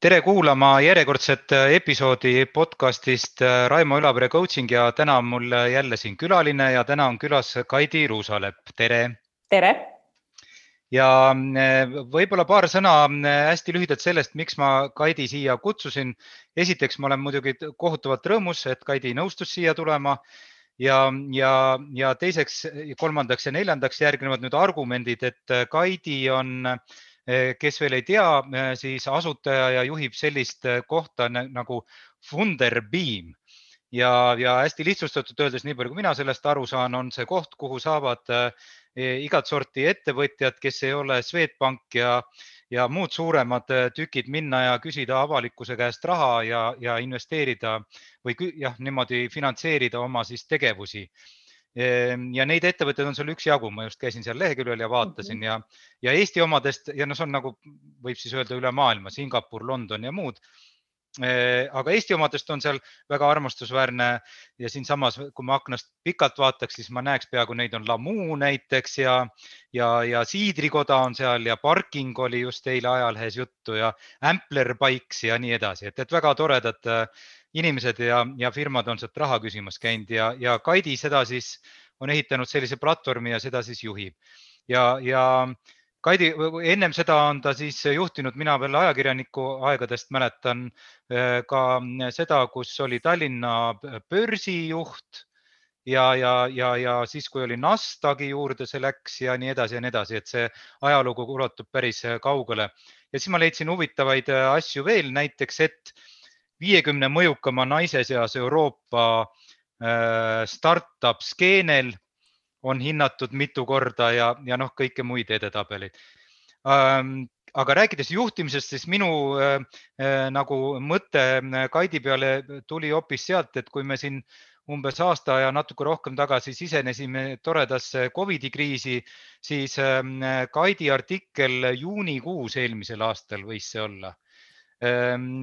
tere kuulama järjekordset episoodi podcastist Raimo Ülavere coaching ja täna on mul jälle siin külaline ja täna on külas Kaidi Ruusalepp, tere. tere. ja võib-olla paar sõna hästi lühidalt sellest, miks ma Kaidi siia kutsusin. esiteks, ma olen muidugi kohutavalt rõõmus, et Kaidi nõustus siia tulema ja, ja, ja teiseks, kolmandaks ja neljandaks järgnevad nüüd argumendid, et Kaidi on äh, kes veel ei tea, eh, siis asutaja ja juhib sellist eh, kohta nagu Funderbeam. Ja, ja hästi lihtsustatult öeldes, nii palju kui mina sellest aru saan, on see koht, kuhu saavad igat sorti ettevõtjad, kes ei ole Swedbank ja, ja muud suuremad tükid minna ja küsida avalikkuse käest raha ja, ja investeerida või jah, niimoodi finantseerida oma siis tegevusi ja neid ettevõtteid on seal üksjagu, ma just käisin seal leheküljel ja vaatasin -hmm. ja, ja Eesti omadest ja noh, see on nagu võib siis öelda üle maailma, Singapur, London ja muud. Ehm, aga Eesti omadest on seal väga armastusväärne ja siinsamas, kui ma aknast pikalt vaataks, siis ma näeks peaaegu neid on Lamu näiteks ja, ja, ja Siidrikoda on seal ja Parking oli just eile ajalehes juttu ja Ampler Bikes ja nii edasi, et, et väga toredad äh, inimesed ja, ja firmad on sealt raha küsimas käinud ja, ja Kaidi seda siis on ehitanud sellise platvormi ja seda siis juhib. ja, ja Kaidi, ennem seda on ta siis juhtinud, mina veel ajakirjaniku aegadest mäletan äh, ka seda, kus oli Tallinna börsijuht ja, ja, ja, ja siis, kui oli Nasdaqi juurde see läks ja nii edasi ja nii edasi, et see ajalugu ulatub päris kaugele. ja siis ma leidsin huvitavaid asju veel, näiteks, et viiekümne mõjukama naise seas Euroopa äh, startup skeenel on hinnatud mitu korda ja, ja noh, kõike muid edetabeleid. Ähm, aga rääkides juhtimisest, siis minu äh, äh, nagu mõte Kaidi peale tuli hoopis sealt, et kui me siin umbes aasta ja natuke rohkem tagasi sisenesime toredasse Covidi kriisi, siis Kaidi artikkel juunikuus eelmisel aastal võis see olla ähm,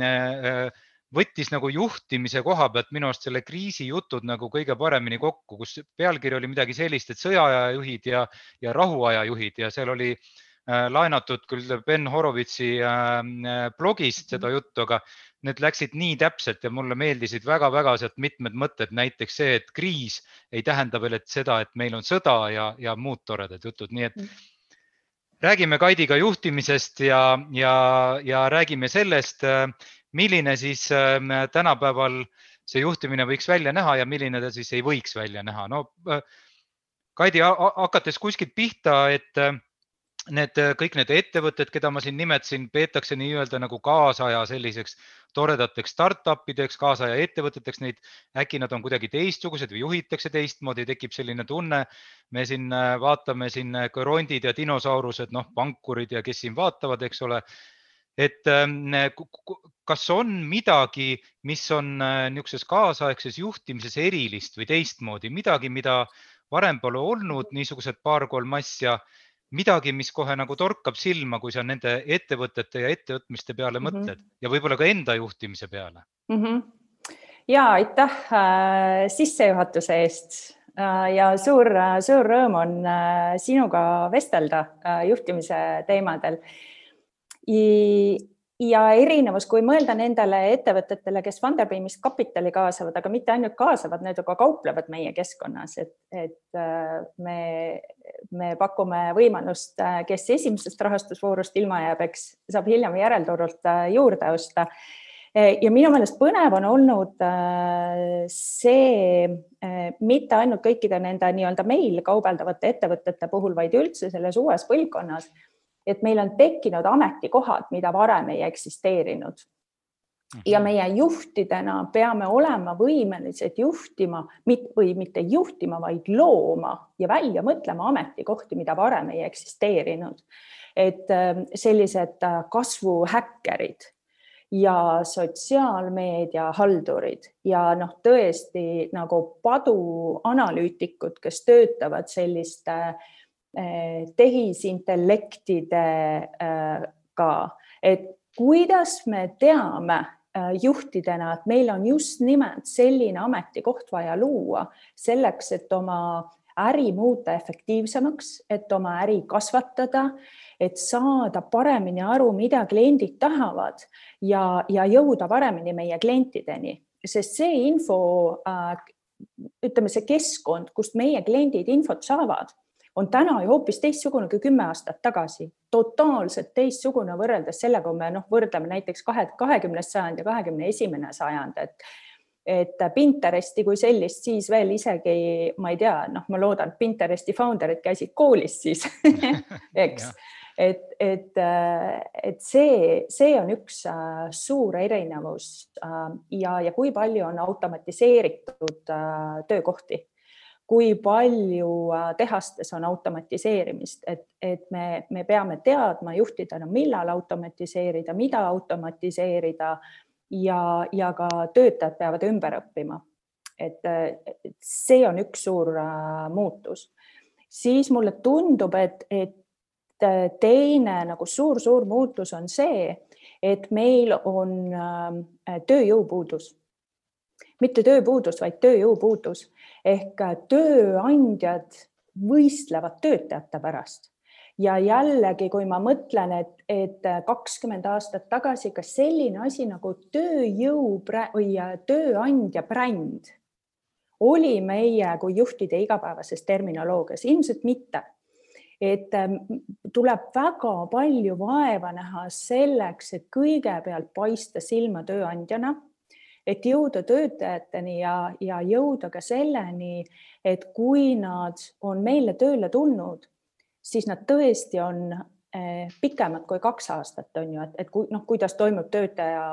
võttis nagu juhtimise koha pealt minu arust selle kriisi jutud nagu kõige paremini kokku, kus pealkiri oli midagi sellist, et sõjaaja juhid ja, ja rahuaja juhid ja seal oli äh, laenatud küll Ben Horovitsi äh, blogist seda juttu, aga need läksid nii täpselt ja mulle meeldisid väga-väga sealt mitmed mõtted, näiteks see, et kriis ei tähenda veel, et seda, et meil on sõda ja, ja muud toredad jutud, nii et mm. räägime Kaidiga juhtimisest ja, ja, ja räägime sellest äh, milline siis ähm, tänapäeval see juhtimine võiks välja näha ja milline ta siis ei võiks välja näha. no äh, Kaidi, hakates kuskilt pihta, et äh, need kõik need ettevõtted, keda ma siin nimetasin, peetakse nii-öelda nagu kaasaja selliseks toredateks startup ideks, kaasaja ettevõteteks, neid äkki nad on kuidagi teistsugused või juhitakse teistmoodi, tekib selline tunne. me siin äh, vaatame siin rondid ja dinosaurused, noh, pankurid ja kes siin vaatavad, eks ole et ähm, kas on midagi, mis on äh, niisuguses kaasaegses juhtimises erilist või teistmoodi, midagi, mida varem pole olnud, niisugused paar-kolm asja, midagi, mis kohe nagu torkab silma, kui sa nende ettevõtete ja ettevõtmiste peale mm -hmm. mõtled ja võib-olla ka enda juhtimise peale mm? -hmm. ja aitäh äh, sissejuhatuse eest äh, ja suur, suur rõõm on äh, sinuga vestelda äh, juhtimise teemadel ja erinevus, kui mõelda nendele ettevõtetele, kes Funderbeamist kapitali kaasavad, aga mitte ainult kaasavad, need ka kauplevad meie keskkonnas, et, et äh, me, me pakume võimalust, äh, kes esimesest rahastusvoorust ilma jääb, eks saab hiljem järelturult äh, juurde osta. ja minu meelest põnev on olnud see mitte ainult kõikide nende nii-öelda meil kaubeldavate ettevõtete puhul, vaid üldse selles uues põlvkonnas et meil on tekkinud ametikohad, mida varem ei eksisteerinud. ja mhm. meie juhtidena peame olema võimelised juhtima või mitte juhtima, vaid looma ja välja mõtlema ametikohti, mida varem ei eksisteerinud. et ähm, sellised äh, kasvuhäkkerid ja sotsiaalmeedia haldurid ja noh, tõesti nagu paduanalüütikud, kes töötavad selliste äh, tehisintellektidega, eh, et kuidas me teame eh, juhtidena, et meil on just nimelt selline ametikoht vaja luua selleks, et oma äri muuta efektiivsemaks, et oma äri kasvatada, et saada paremini aru, mida kliendid tahavad ja, ja jõuda paremini meie klientideni, sest see info, ütleme, see keskkond, kust meie kliendid infot saavad on täna ju hoopis teistsugune kui kümme aastat tagasi, totaalselt teistsugune võrreldes sellega, kui me noh, võrdleme näiteks kahe, kahekümnes sajand ja kahekümne esimene sajand, et et Pinteresti kui sellist siis veel isegi, ma ei tea, noh, ma loodan, Pinteresti founder'id käisid koolis siis eks. Et, et, et see, see on üks äh, suur erinevus äh, ja, ja kui palju on automatiseeritud äh, töökohti, kui palju tehastes on automatiseerimist, et, et me, me peame teadma juhtidena, millal automatiseerida, mida automatiseerida ja, ja ka töötajad peavad ümber õppima. et see on üks suur äh, muutus. siis mulle tundub, et, et äh, teine nagu suur-suur muutus on see, et meil on äh, tööjõupuudus mitte tööpuudus, vaid tööjõupuudus ehk tööandjad võistlevad töötajate pärast ja jällegi, kui ma mõtlen, et, et kakskümmend aastat tagasi, kas selline asi nagu tööjõu või äh, tööandja bränd oli meie kui juhtide igapäevases terminoloogias, ilmselt mitte. et ähm, tuleb väga palju vaeva näha selleks, et kõigepealt paista silma tööandjana, et jõuda töötajateni ja, ja jõuda ka selleni, et kui nad on meile tööle tulnud siis nad tõesti on eh, pikemad kui kaks aastat, on ju, et, et kui noh, kuidas toimub töötaja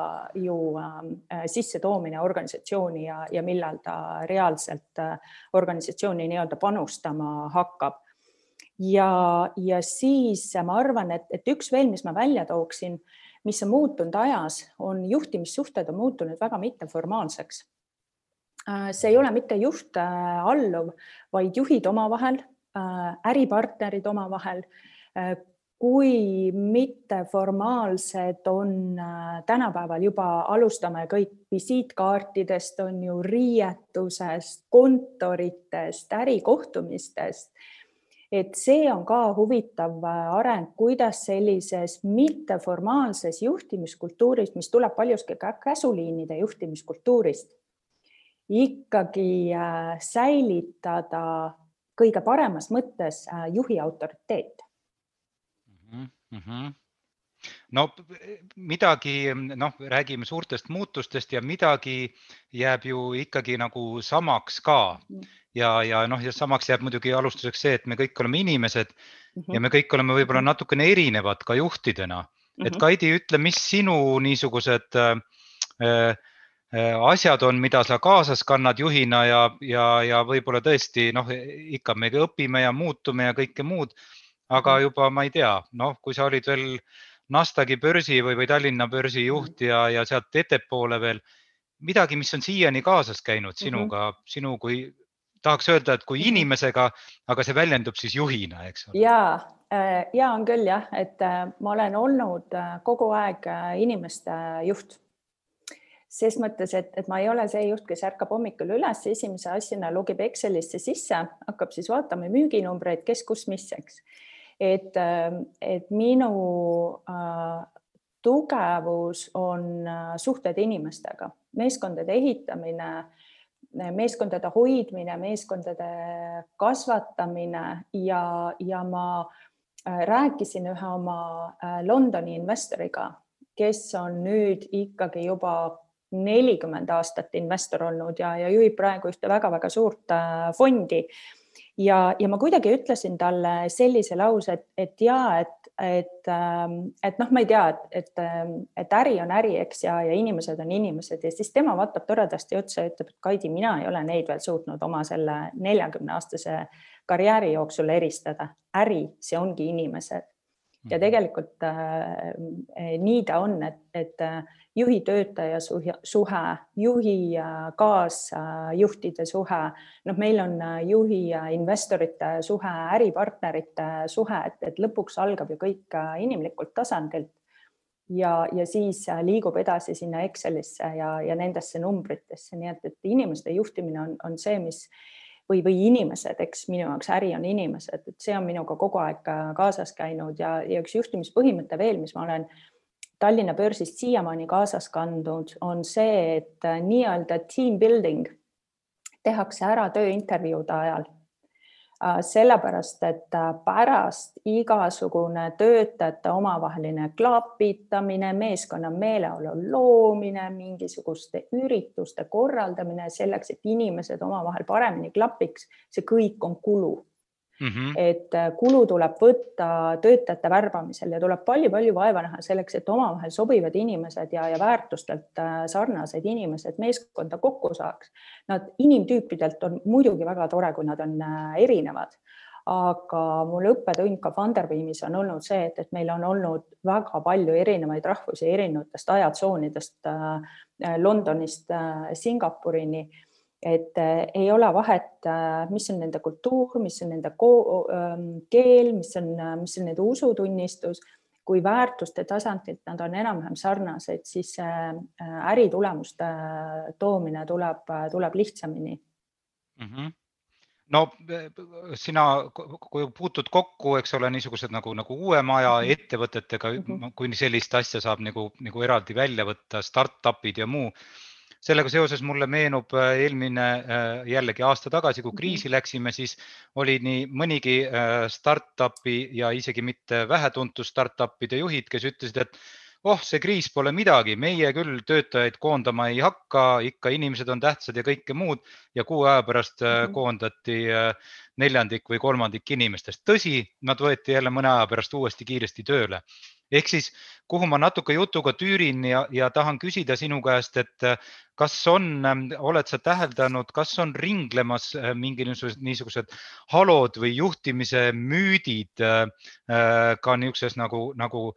ju äh, sissetoomine organisatsiooni ja, ja millal ta reaalselt äh, organisatsiooni nii-öelda panustama hakkab. ja, ja siis ma arvan, et, et üks veel, mis ma välja tooksin, mis on muutunud ajas, on juhtimissuhted on muutunud väga mitteformaalseks. see ei ole mitte juht alluv, vaid juhid omavahel Äh, äripartnerid omavahel, äh, kui mitteformaalsed on äh, tänapäeval juba, alustame kõik visiitkaartidest, on ju riietusest, kontoritest, ärikohtumistest. Et see on ka huvitav areng, kuidas sellises mitteformaalses juhtimiskultuuris, mis tuleb paljuski ka käsuliinide juhtimiskultuurist, ikkagi säilitada kõige paremas mõttes äh, juhi autoriteet mm. -hmm no midagi, noh, räägime suurtest muutustest ja midagi jääb ju ikkagi nagu samaks ka mm. ja, ja noh, ja samaks jääb muidugi alustuseks see, et me kõik oleme inimesed mm -hmm. ja me kõik oleme võib-olla natukene erinevad ka juhtidena mm. -hmm. et mhm. Kaidi, ütle, mis sinu niisugused äh, äh Äh, asjad on, mida sa kaasas kannad juhina ja, ja, ja võib-olla tõesti noh, ikka me õpime ja muutume ja kõike muud. aga mhm. juba ma ei tea, noh, kui sa olid veel Nasdaqi börsi või, või Tallinna börsi mhm. juht ja, ja sealt ettepoole veel midagi, mis on siiani kaasas käinud sinuga mm, -hmm. sinu kui tahaks öelda, et kui mhm. inimesega, aga see väljendub siis juhina, eks ole. ja, äh, ja on küll jah, et äh, ma olen olnud kogu aeg inimeste juht ses mõttes, et, et ma ei ole see juht, kes ärkab hommikul üles, esimese asjana logib Excelisse sisse, hakkab siis vaatama müüginumbreid, kes, kus, mis, eks. Et, et minu äh, tugevus on äh, suhted inimestega, meeskondade ehitamine, meeskondade hoidmine, meeskondade kasvatamine ja, ja ma äh, rääkisin ühe oma Londoni investoriga, kes on nüüd ikkagi juba nelikümmend aastat investor olnud ja, ja juhib praegu ühte väga-väga suurt fondi. Ja, ja ma kuidagi ütlesin talle sellise lause, et, et ja et, et, ähm, et noh, ma ei tea, et, et, ähm, et äri on äri, eks, ja, ja inimesed on inimesed ja siis tema vaatab toredasti otsa ja ütleb, et Kaidi, mina ei ole neid veel suutnud oma selle neljakümne aastase karjääri jooksul eristada. äri, see ongi inimesed ja mhm. tegelikult äh, nii ta on, et, et äh, juhi-töötaja suhe, juhi ja kaasjuhtide suhe, noh, meil on äh, juhi ja investorite suhe, äripartnerite suhe, et, et lõpuks algab ju kõik äh, inimlikult tasandilt. Ja, ja siis äh, liigub edasi sinna Excelisse ja, ja nendesse numbritesse, nii et, et inimeste juhtimine on, on see, mis või, või inimesed, eks minu jaoks äri on inimesed, et see on minuga kogu aeg kaasas käinud ja, ja üks juhtimispõhimõte veel, mis ma olen Tallinna börsist siiamaani kaasas kandnud, on see, et nii-öelda team building tehakse ära tööintervjuude ajal. Äh, sellepärast, et äh, pärast igasugune töötajate omavaheline klapitamine, meeskonna meeleolu loomine, mingisuguste ürituste korraldamine selleks, et inimesed omavahel paremini klapiks, see kõik on kulu Mm -hmm. et äh, kulu tuleb võtta töötajate värbamisel ja tuleb palju-palju vaeva näha selleks, et omavahel sobivad inimesed ja, ja väärtustelt äh, sarnased inimesed meeskonda kokku saaks. Nad inimtüüpidelt on muidugi väga tore, kui nad on äh, erinevad, aga mul õppetund ka Funderbeamis on olnud see, et, et meil on olnud väga palju erinevaid rahvusi erinevatest ajatsoonidest Londonist Singapurini et äh, ei ole vahet, äh, mis on nende kultuur, mis on nende ähm, keel, mis on, äh, mis on nende usutunnistus. kui väärtuste tasandilt nad on enam-vähem sarnased, siis äritulemuste toomine tuleb, tuleb lihtsamini mm. -hmm no sina, kui puutud kokku, eks ole, niisugused nagu, nagu uue maja mhm. ettevõtetega mm, -hmm. kui sellist asja saab nagu, nagu eraldi välja võtta, startup'id ja muu sellega seoses mulle meenub äh, eelmine äh, jällegi aasta tagasi, kui mhm. kriisi läksime, siis oli nii mõnigi äh, startup'i ja isegi mitte vähetuntud startup'ide juhid, kes ütlesid, et oh, see kriis pole midagi, meie küll töötajaid koondama ei hakka, ikka inimesed on tähtsad ja kõike muud ja kuu aja pärast mm -hmm. koondati neljandik või kolmandik inimestest. tõsi, nad võeti jälle mõne aja pärast uuesti kiiresti tööle ehk siis, kuhu ma natuke jutuga tüürin ja, ja tahan küsida sinu käest, et äh, kas on, oled sa täheldanud, kas on ringlemas äh, mingi niisugused halod või juhtimise müüdid äh, ka niisuguses nagu, nagu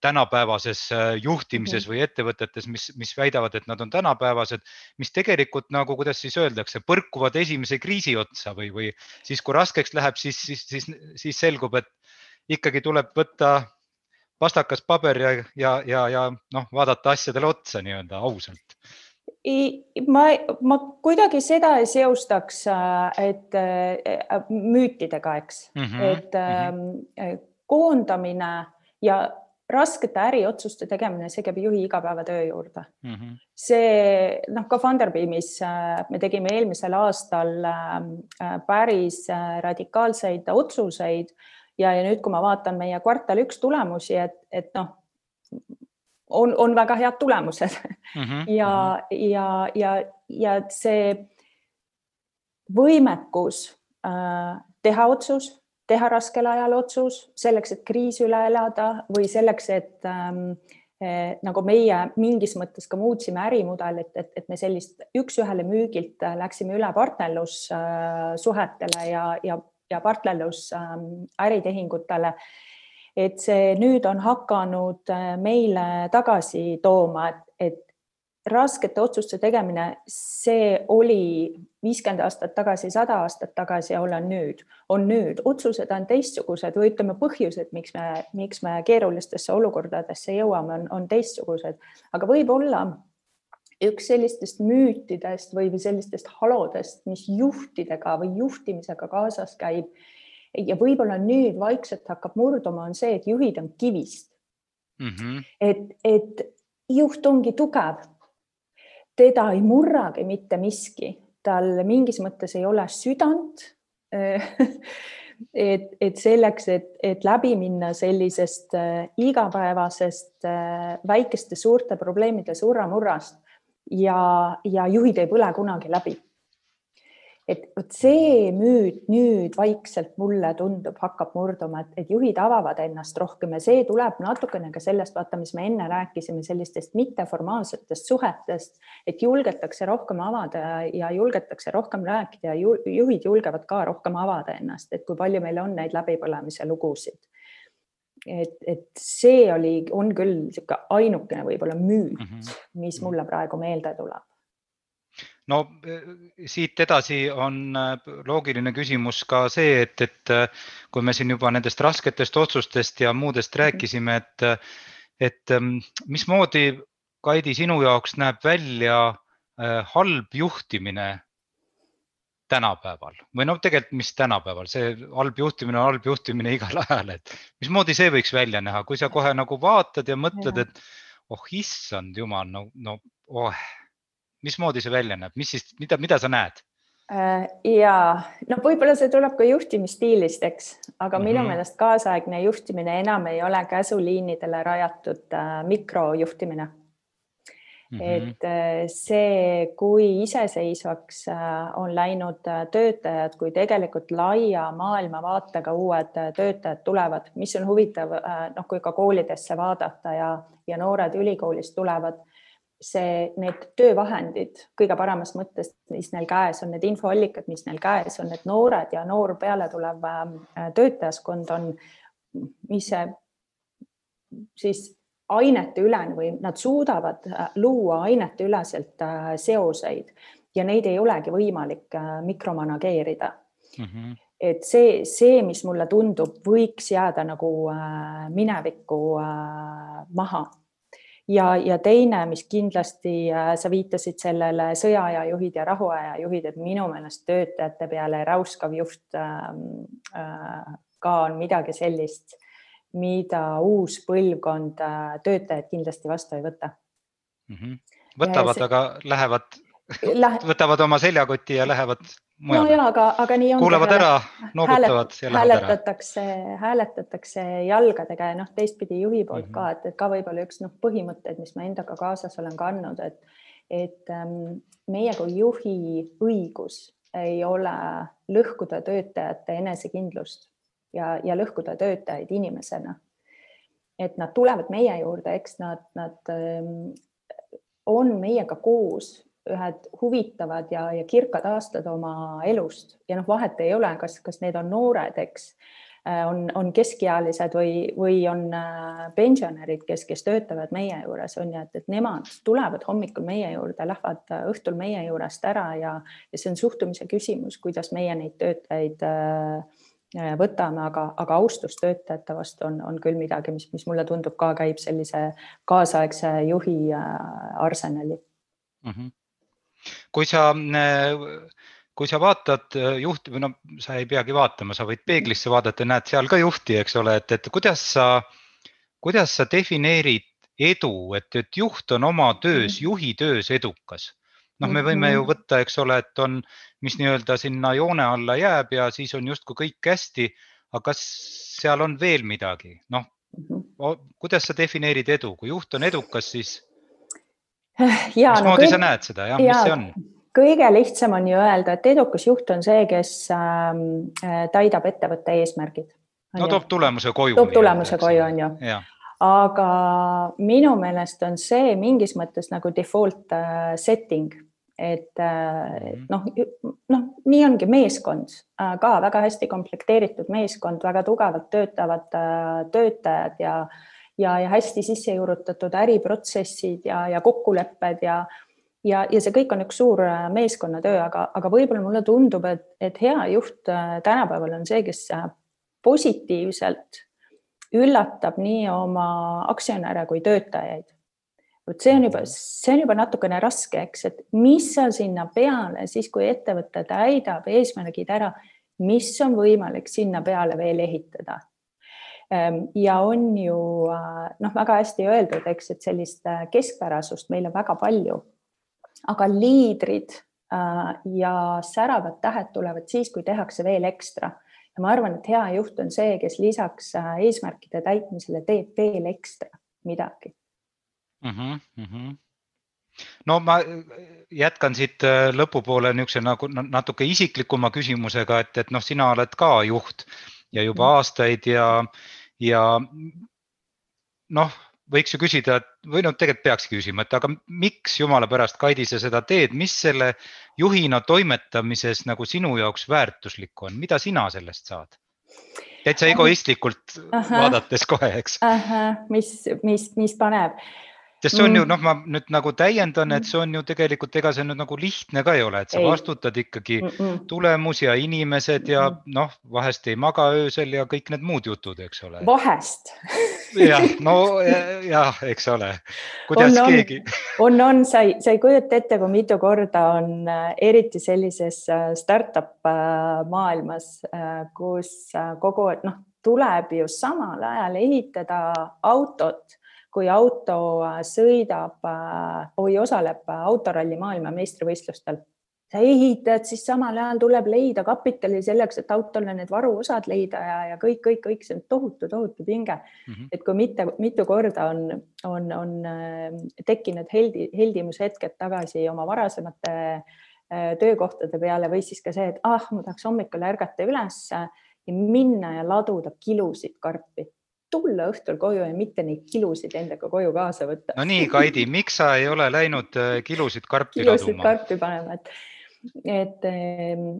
tänapäevases juhtimises mhm. või ettevõtetes, mis, mis väidavad, et nad on tänapäevased, mis tegelikult nagu, kuidas siis öeldakse, põrkuvad esimese kriisi otsa või, või siis, kui raskeks läheb, siis, siis, siis, siis selgub, et ikkagi tuleb võtta pastakas paber ja, ja, ja, ja noh, vaadata asjadele otsa nii-öelda ausalt. ma, ma kuidagi seda ei seostaks, et müütidega, eks mm, -hmm, et mm -hmm. koondamine ja raskete äriotsuste tegemine, see käib juhi igapäevatöö juurde mm. -hmm. see noh, ka Funderbeamis me tegime eelmisel aastal päris radikaalseid otsuseid ja, ja nüüd, kui ma vaatan meie kvartal üks tulemusi, et, et noh, on, on väga head tulemused mm -hmm. ja, ja, ja, ja see võimekus äh, teha otsus, teha raskel ajal otsus selleks, et kriis üle elada või selleks, et ähm, eh, nagu meie mingis mõttes ka muutsime ärimudelit, et, et me sellist üks-ühele müügilt läksime üle partnerlussuhetele äh, ja, ja ja partnerlus ähm, äritehingutele. et see nüüd on hakanud äh, meile tagasi tooma, et, et raskete otsuste tegemine, see oli viiskümmend aastat tagasi, sada aastat tagasi ja olen nüüd, on nüüd, otsused on teistsugused või ütleme, põhjused, miks me, miks me keerulistesse olukordadesse jõuame, on, on teistsugused, aga võib-olla üks sellistest müütidest või sellistest halodest, mis juhtidega või juhtimisega kaasas käib ja võib-olla nüüd vaikselt hakkab murduma, on see, et juhid on kivist mm. -hmm. et, et juht ongi tugev. Teda ei murragi mitte miski, tal mingis mõttes ei ole südant et, et selleks, et, et läbi minna sellisest äh, igapäevasest äh, väikeste-suurte probleemide surramurrast, ja, ja juhid ei põle kunagi läbi. Et vot see müüt nüüd vaikselt mulle tundub, hakkab murduma, et, et juhid avavad ennast rohkem ja see tuleb natukene ka sellest, vaata, mis me enne rääkisime, sellistest mitteformaalsetest suhetest, et julgetakse rohkem avada ja julgetakse rohkem rääkida ja juhid julgevad ka rohkem avada ennast, et kui palju meil on neid läbipõlemise lugusid et, et see oli, on küll niisugune ainukene võib-olla müüt mm, -hmm. mis mulle praegu meelde tuleb no eh, siit edasi on eh, loogiline küsimus ka see, et, et eh, kui me siin juba nendest rasketest otsustest ja muudest mhm. rääkisime, et, et mismoodi, Kaidi, sinu jaoks näeb välja halb juhtimine tänapäeval? Või noh, tegelikult mis tänapäeval, see halb juhtimine on halb juhtimine igal ajal, et mismoodi see võiks välja näha, kui sa kohe nagu vaatad ja mõtled, et oh issand jumal, no, no oh, mismoodi see välja näeb, mis siis, mida, mida sa näed? Äh, ja noh, võib-olla see tuleb ka juhtimisstiilist, eks, aga mm -hmm. minu meelest kaasaegne juhtimine enam ei ole käsuliinidele rajatud äh, mikrojuhtimine Mm -hmm. et äh, see, kui iseseisvaks on läinud töötajad, kui tegelikult laia maailmavaatega uued töötajad tulevad, mis on huvitav, noh, kui ka koolidesse vaadata ja, ja noored ülikoolist tulevad, see, need töövahendid kõige paremas mõttes, mis neil käes on, need infoallikad, mis neil käes on, need noored ja noor peale tulev töötajaskond on, mis see siis aineteülene või nad suudavad äh, luua aineteüleselt äh, seoseid ja neid ei olegi võimalik äh, mikromanageerida mm. -hmm. et see, see, mis mulle tundub, võiks jääda nagu minevikku maha ja, ja teine, mis kindlasti sa viitasid sellele sõjaaja juhid ja rahuaja juhid, et minu meelest töötajate peale räuskav juht ähm, äh, ka on midagi sellist mida uus põlvkond äh, töötajad kindlasti vastu ei võta mm. -hmm. võtavad, see... aga lähevad Lähe... võtavad oma seljakoti ja lähevad mujale. no ja, aga, aga nii on. kuulavad ära, noogutavad ja lähevad hääletatakse, ära. hääletatakse jalgadega ja noh, teistpidi juhi poolt mm -hmm. ka, et, et ka võib-olla üks noh, põhimõtteid, mis ma endaga kaasas olen kandnud, et, et ähm, meie kui juhi õigus ei ole lõhkuda töötajate enesekindlust ja, ja lõhkuda töötajaid inimesena. et nad tulevad meie juurde, eks nad, nad ähm, on meiega koos ühed huvitavad ja, ja kirkad aastad oma elust ja noh, vahet ei ole, kas, kas need on noored, eks äh, on, on keskealised või, või on äh, pensionärid, kes, kes töötavad meie juures, on ju, et, et nemad tulevad hommikul meie juurde, lähevad äh, õhtul meie juurest ära ja, ja see on suhtumise küsimus, kuidas meie neid töötajaid äh, võtame, aga, aga austus töötajate vastu on, on küll midagi, mis, mis mulle tundub ka käib sellise kaasaegse juhi arsenali mm. -hmm. Kui sa, äh, kui sa vaatad juhti või no sa ei peagi vaatama, sa võid peeglisse vaadata, näed seal ka juhti, eks ole, et, et kuidas sa, kuidas sa defineerid edu, et, et juht on oma töös, mhm. juhi töös edukas noh, me võime ju mhm. võtta, eks ole, et on, mis nii-öelda sinna joone alla jääb ja siis on justkui kõik hästi. aga kas seal on veel midagi, noh, mhm. kuidas sa defineerid edu, kui juht on edukas, siis mismoodi no, kõik... sa näed seda, jah ja,, mis see on? kõige lihtsam on ju öelda, et edukas juht on see, kes äh, täidab ettevõtte eesmärgid. no toob tulemuse koju. toob tulemuse koju, on ju aga minu meelest on see mingis mõttes nagu default äh, setting, et äh, mhm. noh, noh, nii ongi meeskond äh, ka väga hästi komplekteeritud meeskond, väga tugevalt töötavad töötajad ja ja, ja hästi sisse juurutatud äriprotsessid ja, ja kokkulepped ja ja, ja see kõik on üks suur meeskonnatöö, aga, aga võib-olla mulle tundub, et, et hea juht tänapäeval on see, kes positiivselt üllatab nii oma aktsionäre kui töötajaid. vot see on juba, see on juba natukene raske, eks, et mis seal sinna peale siis, kui ettevõte täidab eesmärgid ära, mis on võimalik sinna peale veel ehitada ja on ju noh, väga hästi öeldud, eks, et sellist äh, keskpärasust meil on väga palju. aga liidrid äh, ja säravad tähed tulevad siis, kui tehakse veel ekstra ja ma arvan, et hea juht on see, kes lisaks äh, eesmärkide täitmisele teeb veel ekstra midagi mm. -hmm. no ma äh, jätkan siit äh, lõpupoole niisuguse nagu natuke isiklikuma küsimusega, et, et noh, sina oled ka juht ja juba mhm. aastaid ja, ja noh võiks ju küsida, et või noh, tegelikult peakski küsima, et aga miks jumala pärast, Kaidi, sa seda teed, mis selle juhina toimetamises nagu sinu jaoks väärtuslik on, mida sina sellest saad? täitsa egoistlikult aha, vaadates kohe, eks. mis, mis, mis paneb sest see on mm. ju noh, ma nüüd nagu täiendan, et see on ju tegelikult, ega see nüüd nagu lihtne ka ei ole, et sa ei. vastutad ikkagi mm -mm. tulemus ja inimesed ja noh, vahest ei maga öösel ja kõik need muud jutud, eks ole. vahest jah, no jah, eks ole, kuidas on, keegi. on, on, sa ei, sa ei kujuta ette, kui mitu korda on äh, eriti sellises äh, startup äh, maailmas, kus kogu noh, tuleb ju samal ajal ehitada autot kui auto äh, sõidab äh, või osaleb äh, autoralli maailmameistrivõistlustel. sa ehitad, siis samal ajal tuleb leida kapitali selleks, et autole need varuosad leida ja, ja kõik, kõik, kõik see on tohutu, tohutu pinge mm. -hmm. et kui mitte, mitu korda on, on, on tekkinud heldi, heldimushetked tagasi oma varasemate töökohtade peale või siis ka see, et ah, ma tahaks hommikul ärgata üles ja minna ja laduda kilusid karpi tulla õhtul koju ja mitte neid kilusid endaga koju kaasa võtta. no nii, Kaidi, miks sa ei ole läinud äh, kilusid karpi kilusid laduma? karpi panema, et, et ehm,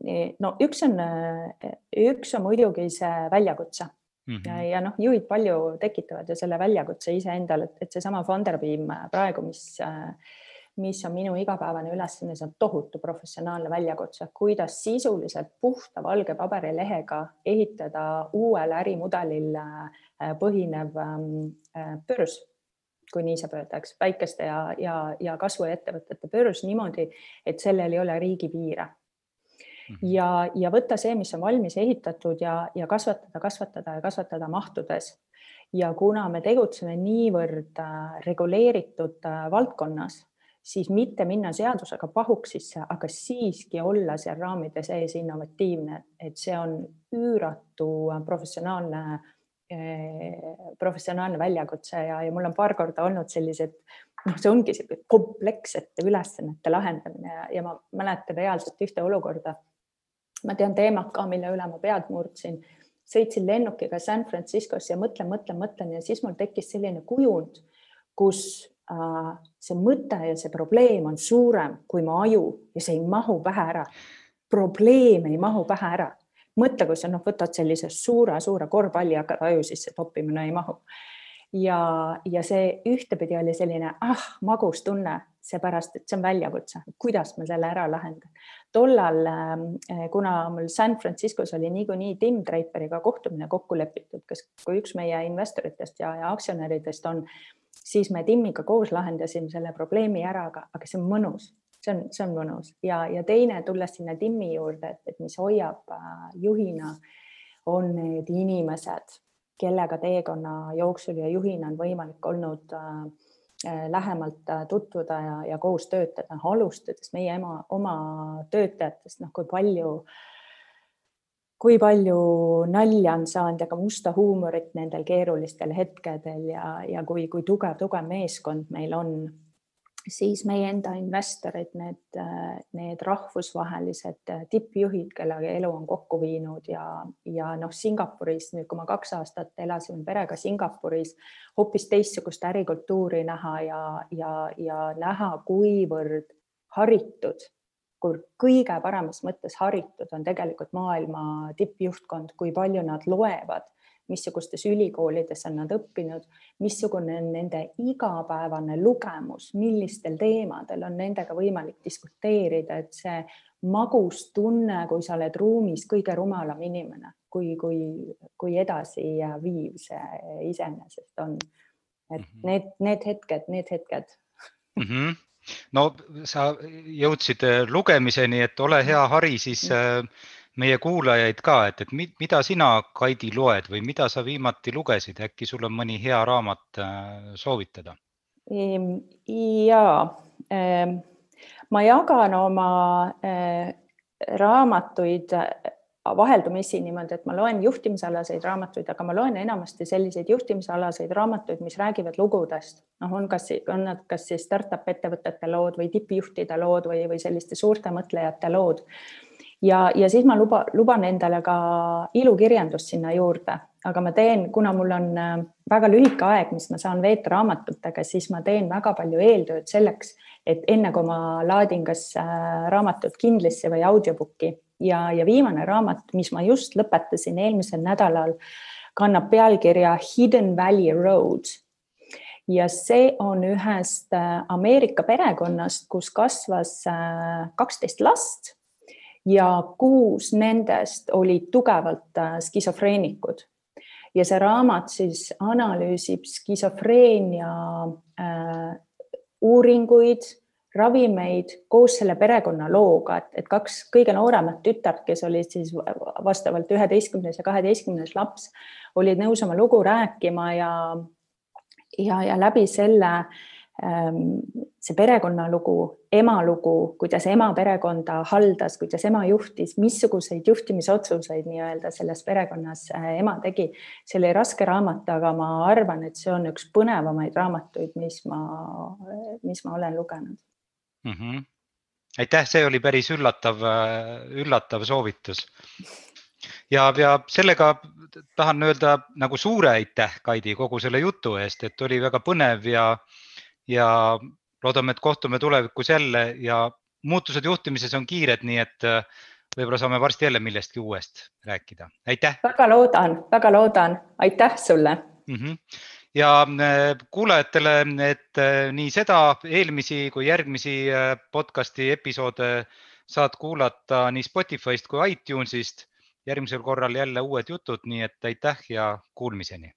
e, no üks on, äh, üks on muidugi see väljakutse mm -hmm. ja, ja noh, juhid palju tekitavad ju selle väljakutse iseendale, et, et seesama Funderbeam praegu, mis äh, mis on minu igapäevane ülesanne, see on tohutu professionaalne väljakutse, kuidas sisuliselt puhta valge paberilehega ehitada uuel ärimudelil äh, põhinev ähm, äh, börs, kui nii saab öelda, eks, väikeste ja, ja, ja kasvuettevõtete börs niimoodi, et sellel ei ole riigipiire mhm. ja, ja võtta see, mis on valmis ehitatud ja, ja kasvatada, kasvatada ja kasvatada mahtudes. ja kuna me tegutseme niivõrd äh, reguleeritud valdkonnas, siis mitte minna seadusega pahuksisse, aga siiski olla seal raamide sees innovatiivne, et see on üüratu professionaalne eh, professionaalne väljakutse ja, ja mul on paar korda olnud sellised, noh, see ongi komplekssete ülesannete lahendamine ja, ja ma mäletan reaalselt ühte olukorda. ma tean teemat ka, mille üle ma pead murdsin, sõitsin lennukiga San Franciscosse ja mõtlen, mõtlen, mõtlen ja siis mul tekkis selline kujund, kus see mõte ja see probleem on suurem kui mu aju ja see ei mahu pähe ära. probleem ei mahu pähe ära. mõtle, kui sa noh, võtad sellise suure-suure korvpalli, hakkad aju sisse toppima, no ei mahu. ja, ja see ühtepidi oli selline ah, magus tunne, seepärast et see on väljakutse, kuidas ma selle ära lahendan. tollal, äh, kuna mul San Franciscos oli niikuinii Tim Draperiga kohtumine kokku lepitud, kes, kui üks meie investoritest ja, ja aktsionäridest on siis me Timmiga koos lahendasime selle probleemi ära, aga, aga see on mõnus, see on, see on mõnus. Ja, ja teine, tulles sinna Timmi juurde, et, mis hoiab äh, juhina, on need inimesed, kellega teekonna jooksul ja juhina on võimalik olnud äh, äh lähemalt äh, tutvuda ja, ja koos töötada, alustades meie ema, oma töötajatest, noh, kui palju äh, kui palju nalja on saanud ja ka musta huumorit nendel keerulistel hetkedel ja, ja kui, kui tugev, tugev meeskond meil on, siis meie enda investorid, need, need rahvusvahelised tippjuhid, kellega elu on kokku viinud ja, ja noh, Singapuris nüüd, kui ma kaks aastat elasime perega Singapuris, hoopis teistsugust ärikultuuri näha ja, ja, ja näha, kuivõrd haritud kui kõige paremas mõttes haritud on tegelikult maailma tippjuhtkond, kui palju nad loevad, missugustes ülikoolides on nad õppinud, missugune on nende igapäevane lugemus, millistel teemadel on nendega võimalik diskuteerida, et see magus tunne, kui sa oled ruumis kõige rumalam inimene, kui, kui, kui edasiviiv see iseenesest on. et mhm. need, need hetked, need hetked mm. -hmm no sa jõudsid äh, lugemiseni, et ole hea, hari siis äh, meie kuulajaid ka, et, et mida sina, Kaidi, loed või mida sa viimati lugesid, äkki sul on mõni hea raamat äh, soovitada? Ehm, ja ehm, ma jagan oma raamatuid vaheldumisi niimoodi, et ma loen juhtimisalaseid raamatuid, aga ma loen enamasti selliseid juhtimisalaseid raamatuid, mis räägivad lugudest. noh, on kas, on nad kas siis startup ettevõtete lood või tippjuhtide lood või, või selliste suurte mõtlejate lood. ja, ja siis ma luba, luban endale ka ilukirjandust sinna juurde, aga ma teen, kuna mul on äh, väga lühike aeg, mis ma saan veeta raamatutega, siis ma teen väga palju eeltööd selleks, et enne kui ma laadin kas äh, raamatut Kindlisse või audiobook'i ja, ja viimane raamat, mis ma just lõpetasin eelmisel nädalal, kannab pealkirja Hidden Valley Road. ja see on ühest Ameerika perekonnast, kus kasvas kaksteist last ja kuus nendest olid tugevalt skisofreenikud ja see raamat siis analüüsib skisofreenia äh, uuringuid, ravimeid koos selle perekonna looga, et, et kaks kõige nooremat tütart, kes olid siis vastavalt üheteistkümnes ja kaheteistkümnes laps, olid nõus oma lugu rääkima ja ja, ja läbi selle äh, Ehm, see perekonnalugu, ema lugu, kuidas ema perekonda haldas, kuidas ema juhtis, missuguseid juhtimisotsuseid nii-öelda selles perekonnas äh, ema tegi. see oli raske raamat, aga ma arvan, et see on üks põnevamaid raamatuid, mis ma, mis ma olen lugenud mm. -hmm. aitäh, see oli päris üllatav, äh, üllatav soovitus ja, ja sellega tahan öelda nagu suure aitäh, Kaidi, kogu selle jutu eest, et oli väga põnev ja ja loodame, et kohtume tulevikus jälle ja muutused juhtimises on kiired, nii et äh, võib-olla saame varsti jälle millestki uuest rääkida. aitäh. väga loodan, väga loodan, aitäh sulle mm. -hmm. Ja äh, kuulajatele, et äh, nii seda, eelmisi kui järgmisi podcast'i episoode saad kuulata nii Spotify'st kui iTunes'ist. järgmisel korral jälle uued jutud, nii et aitäh ja kuulmiseni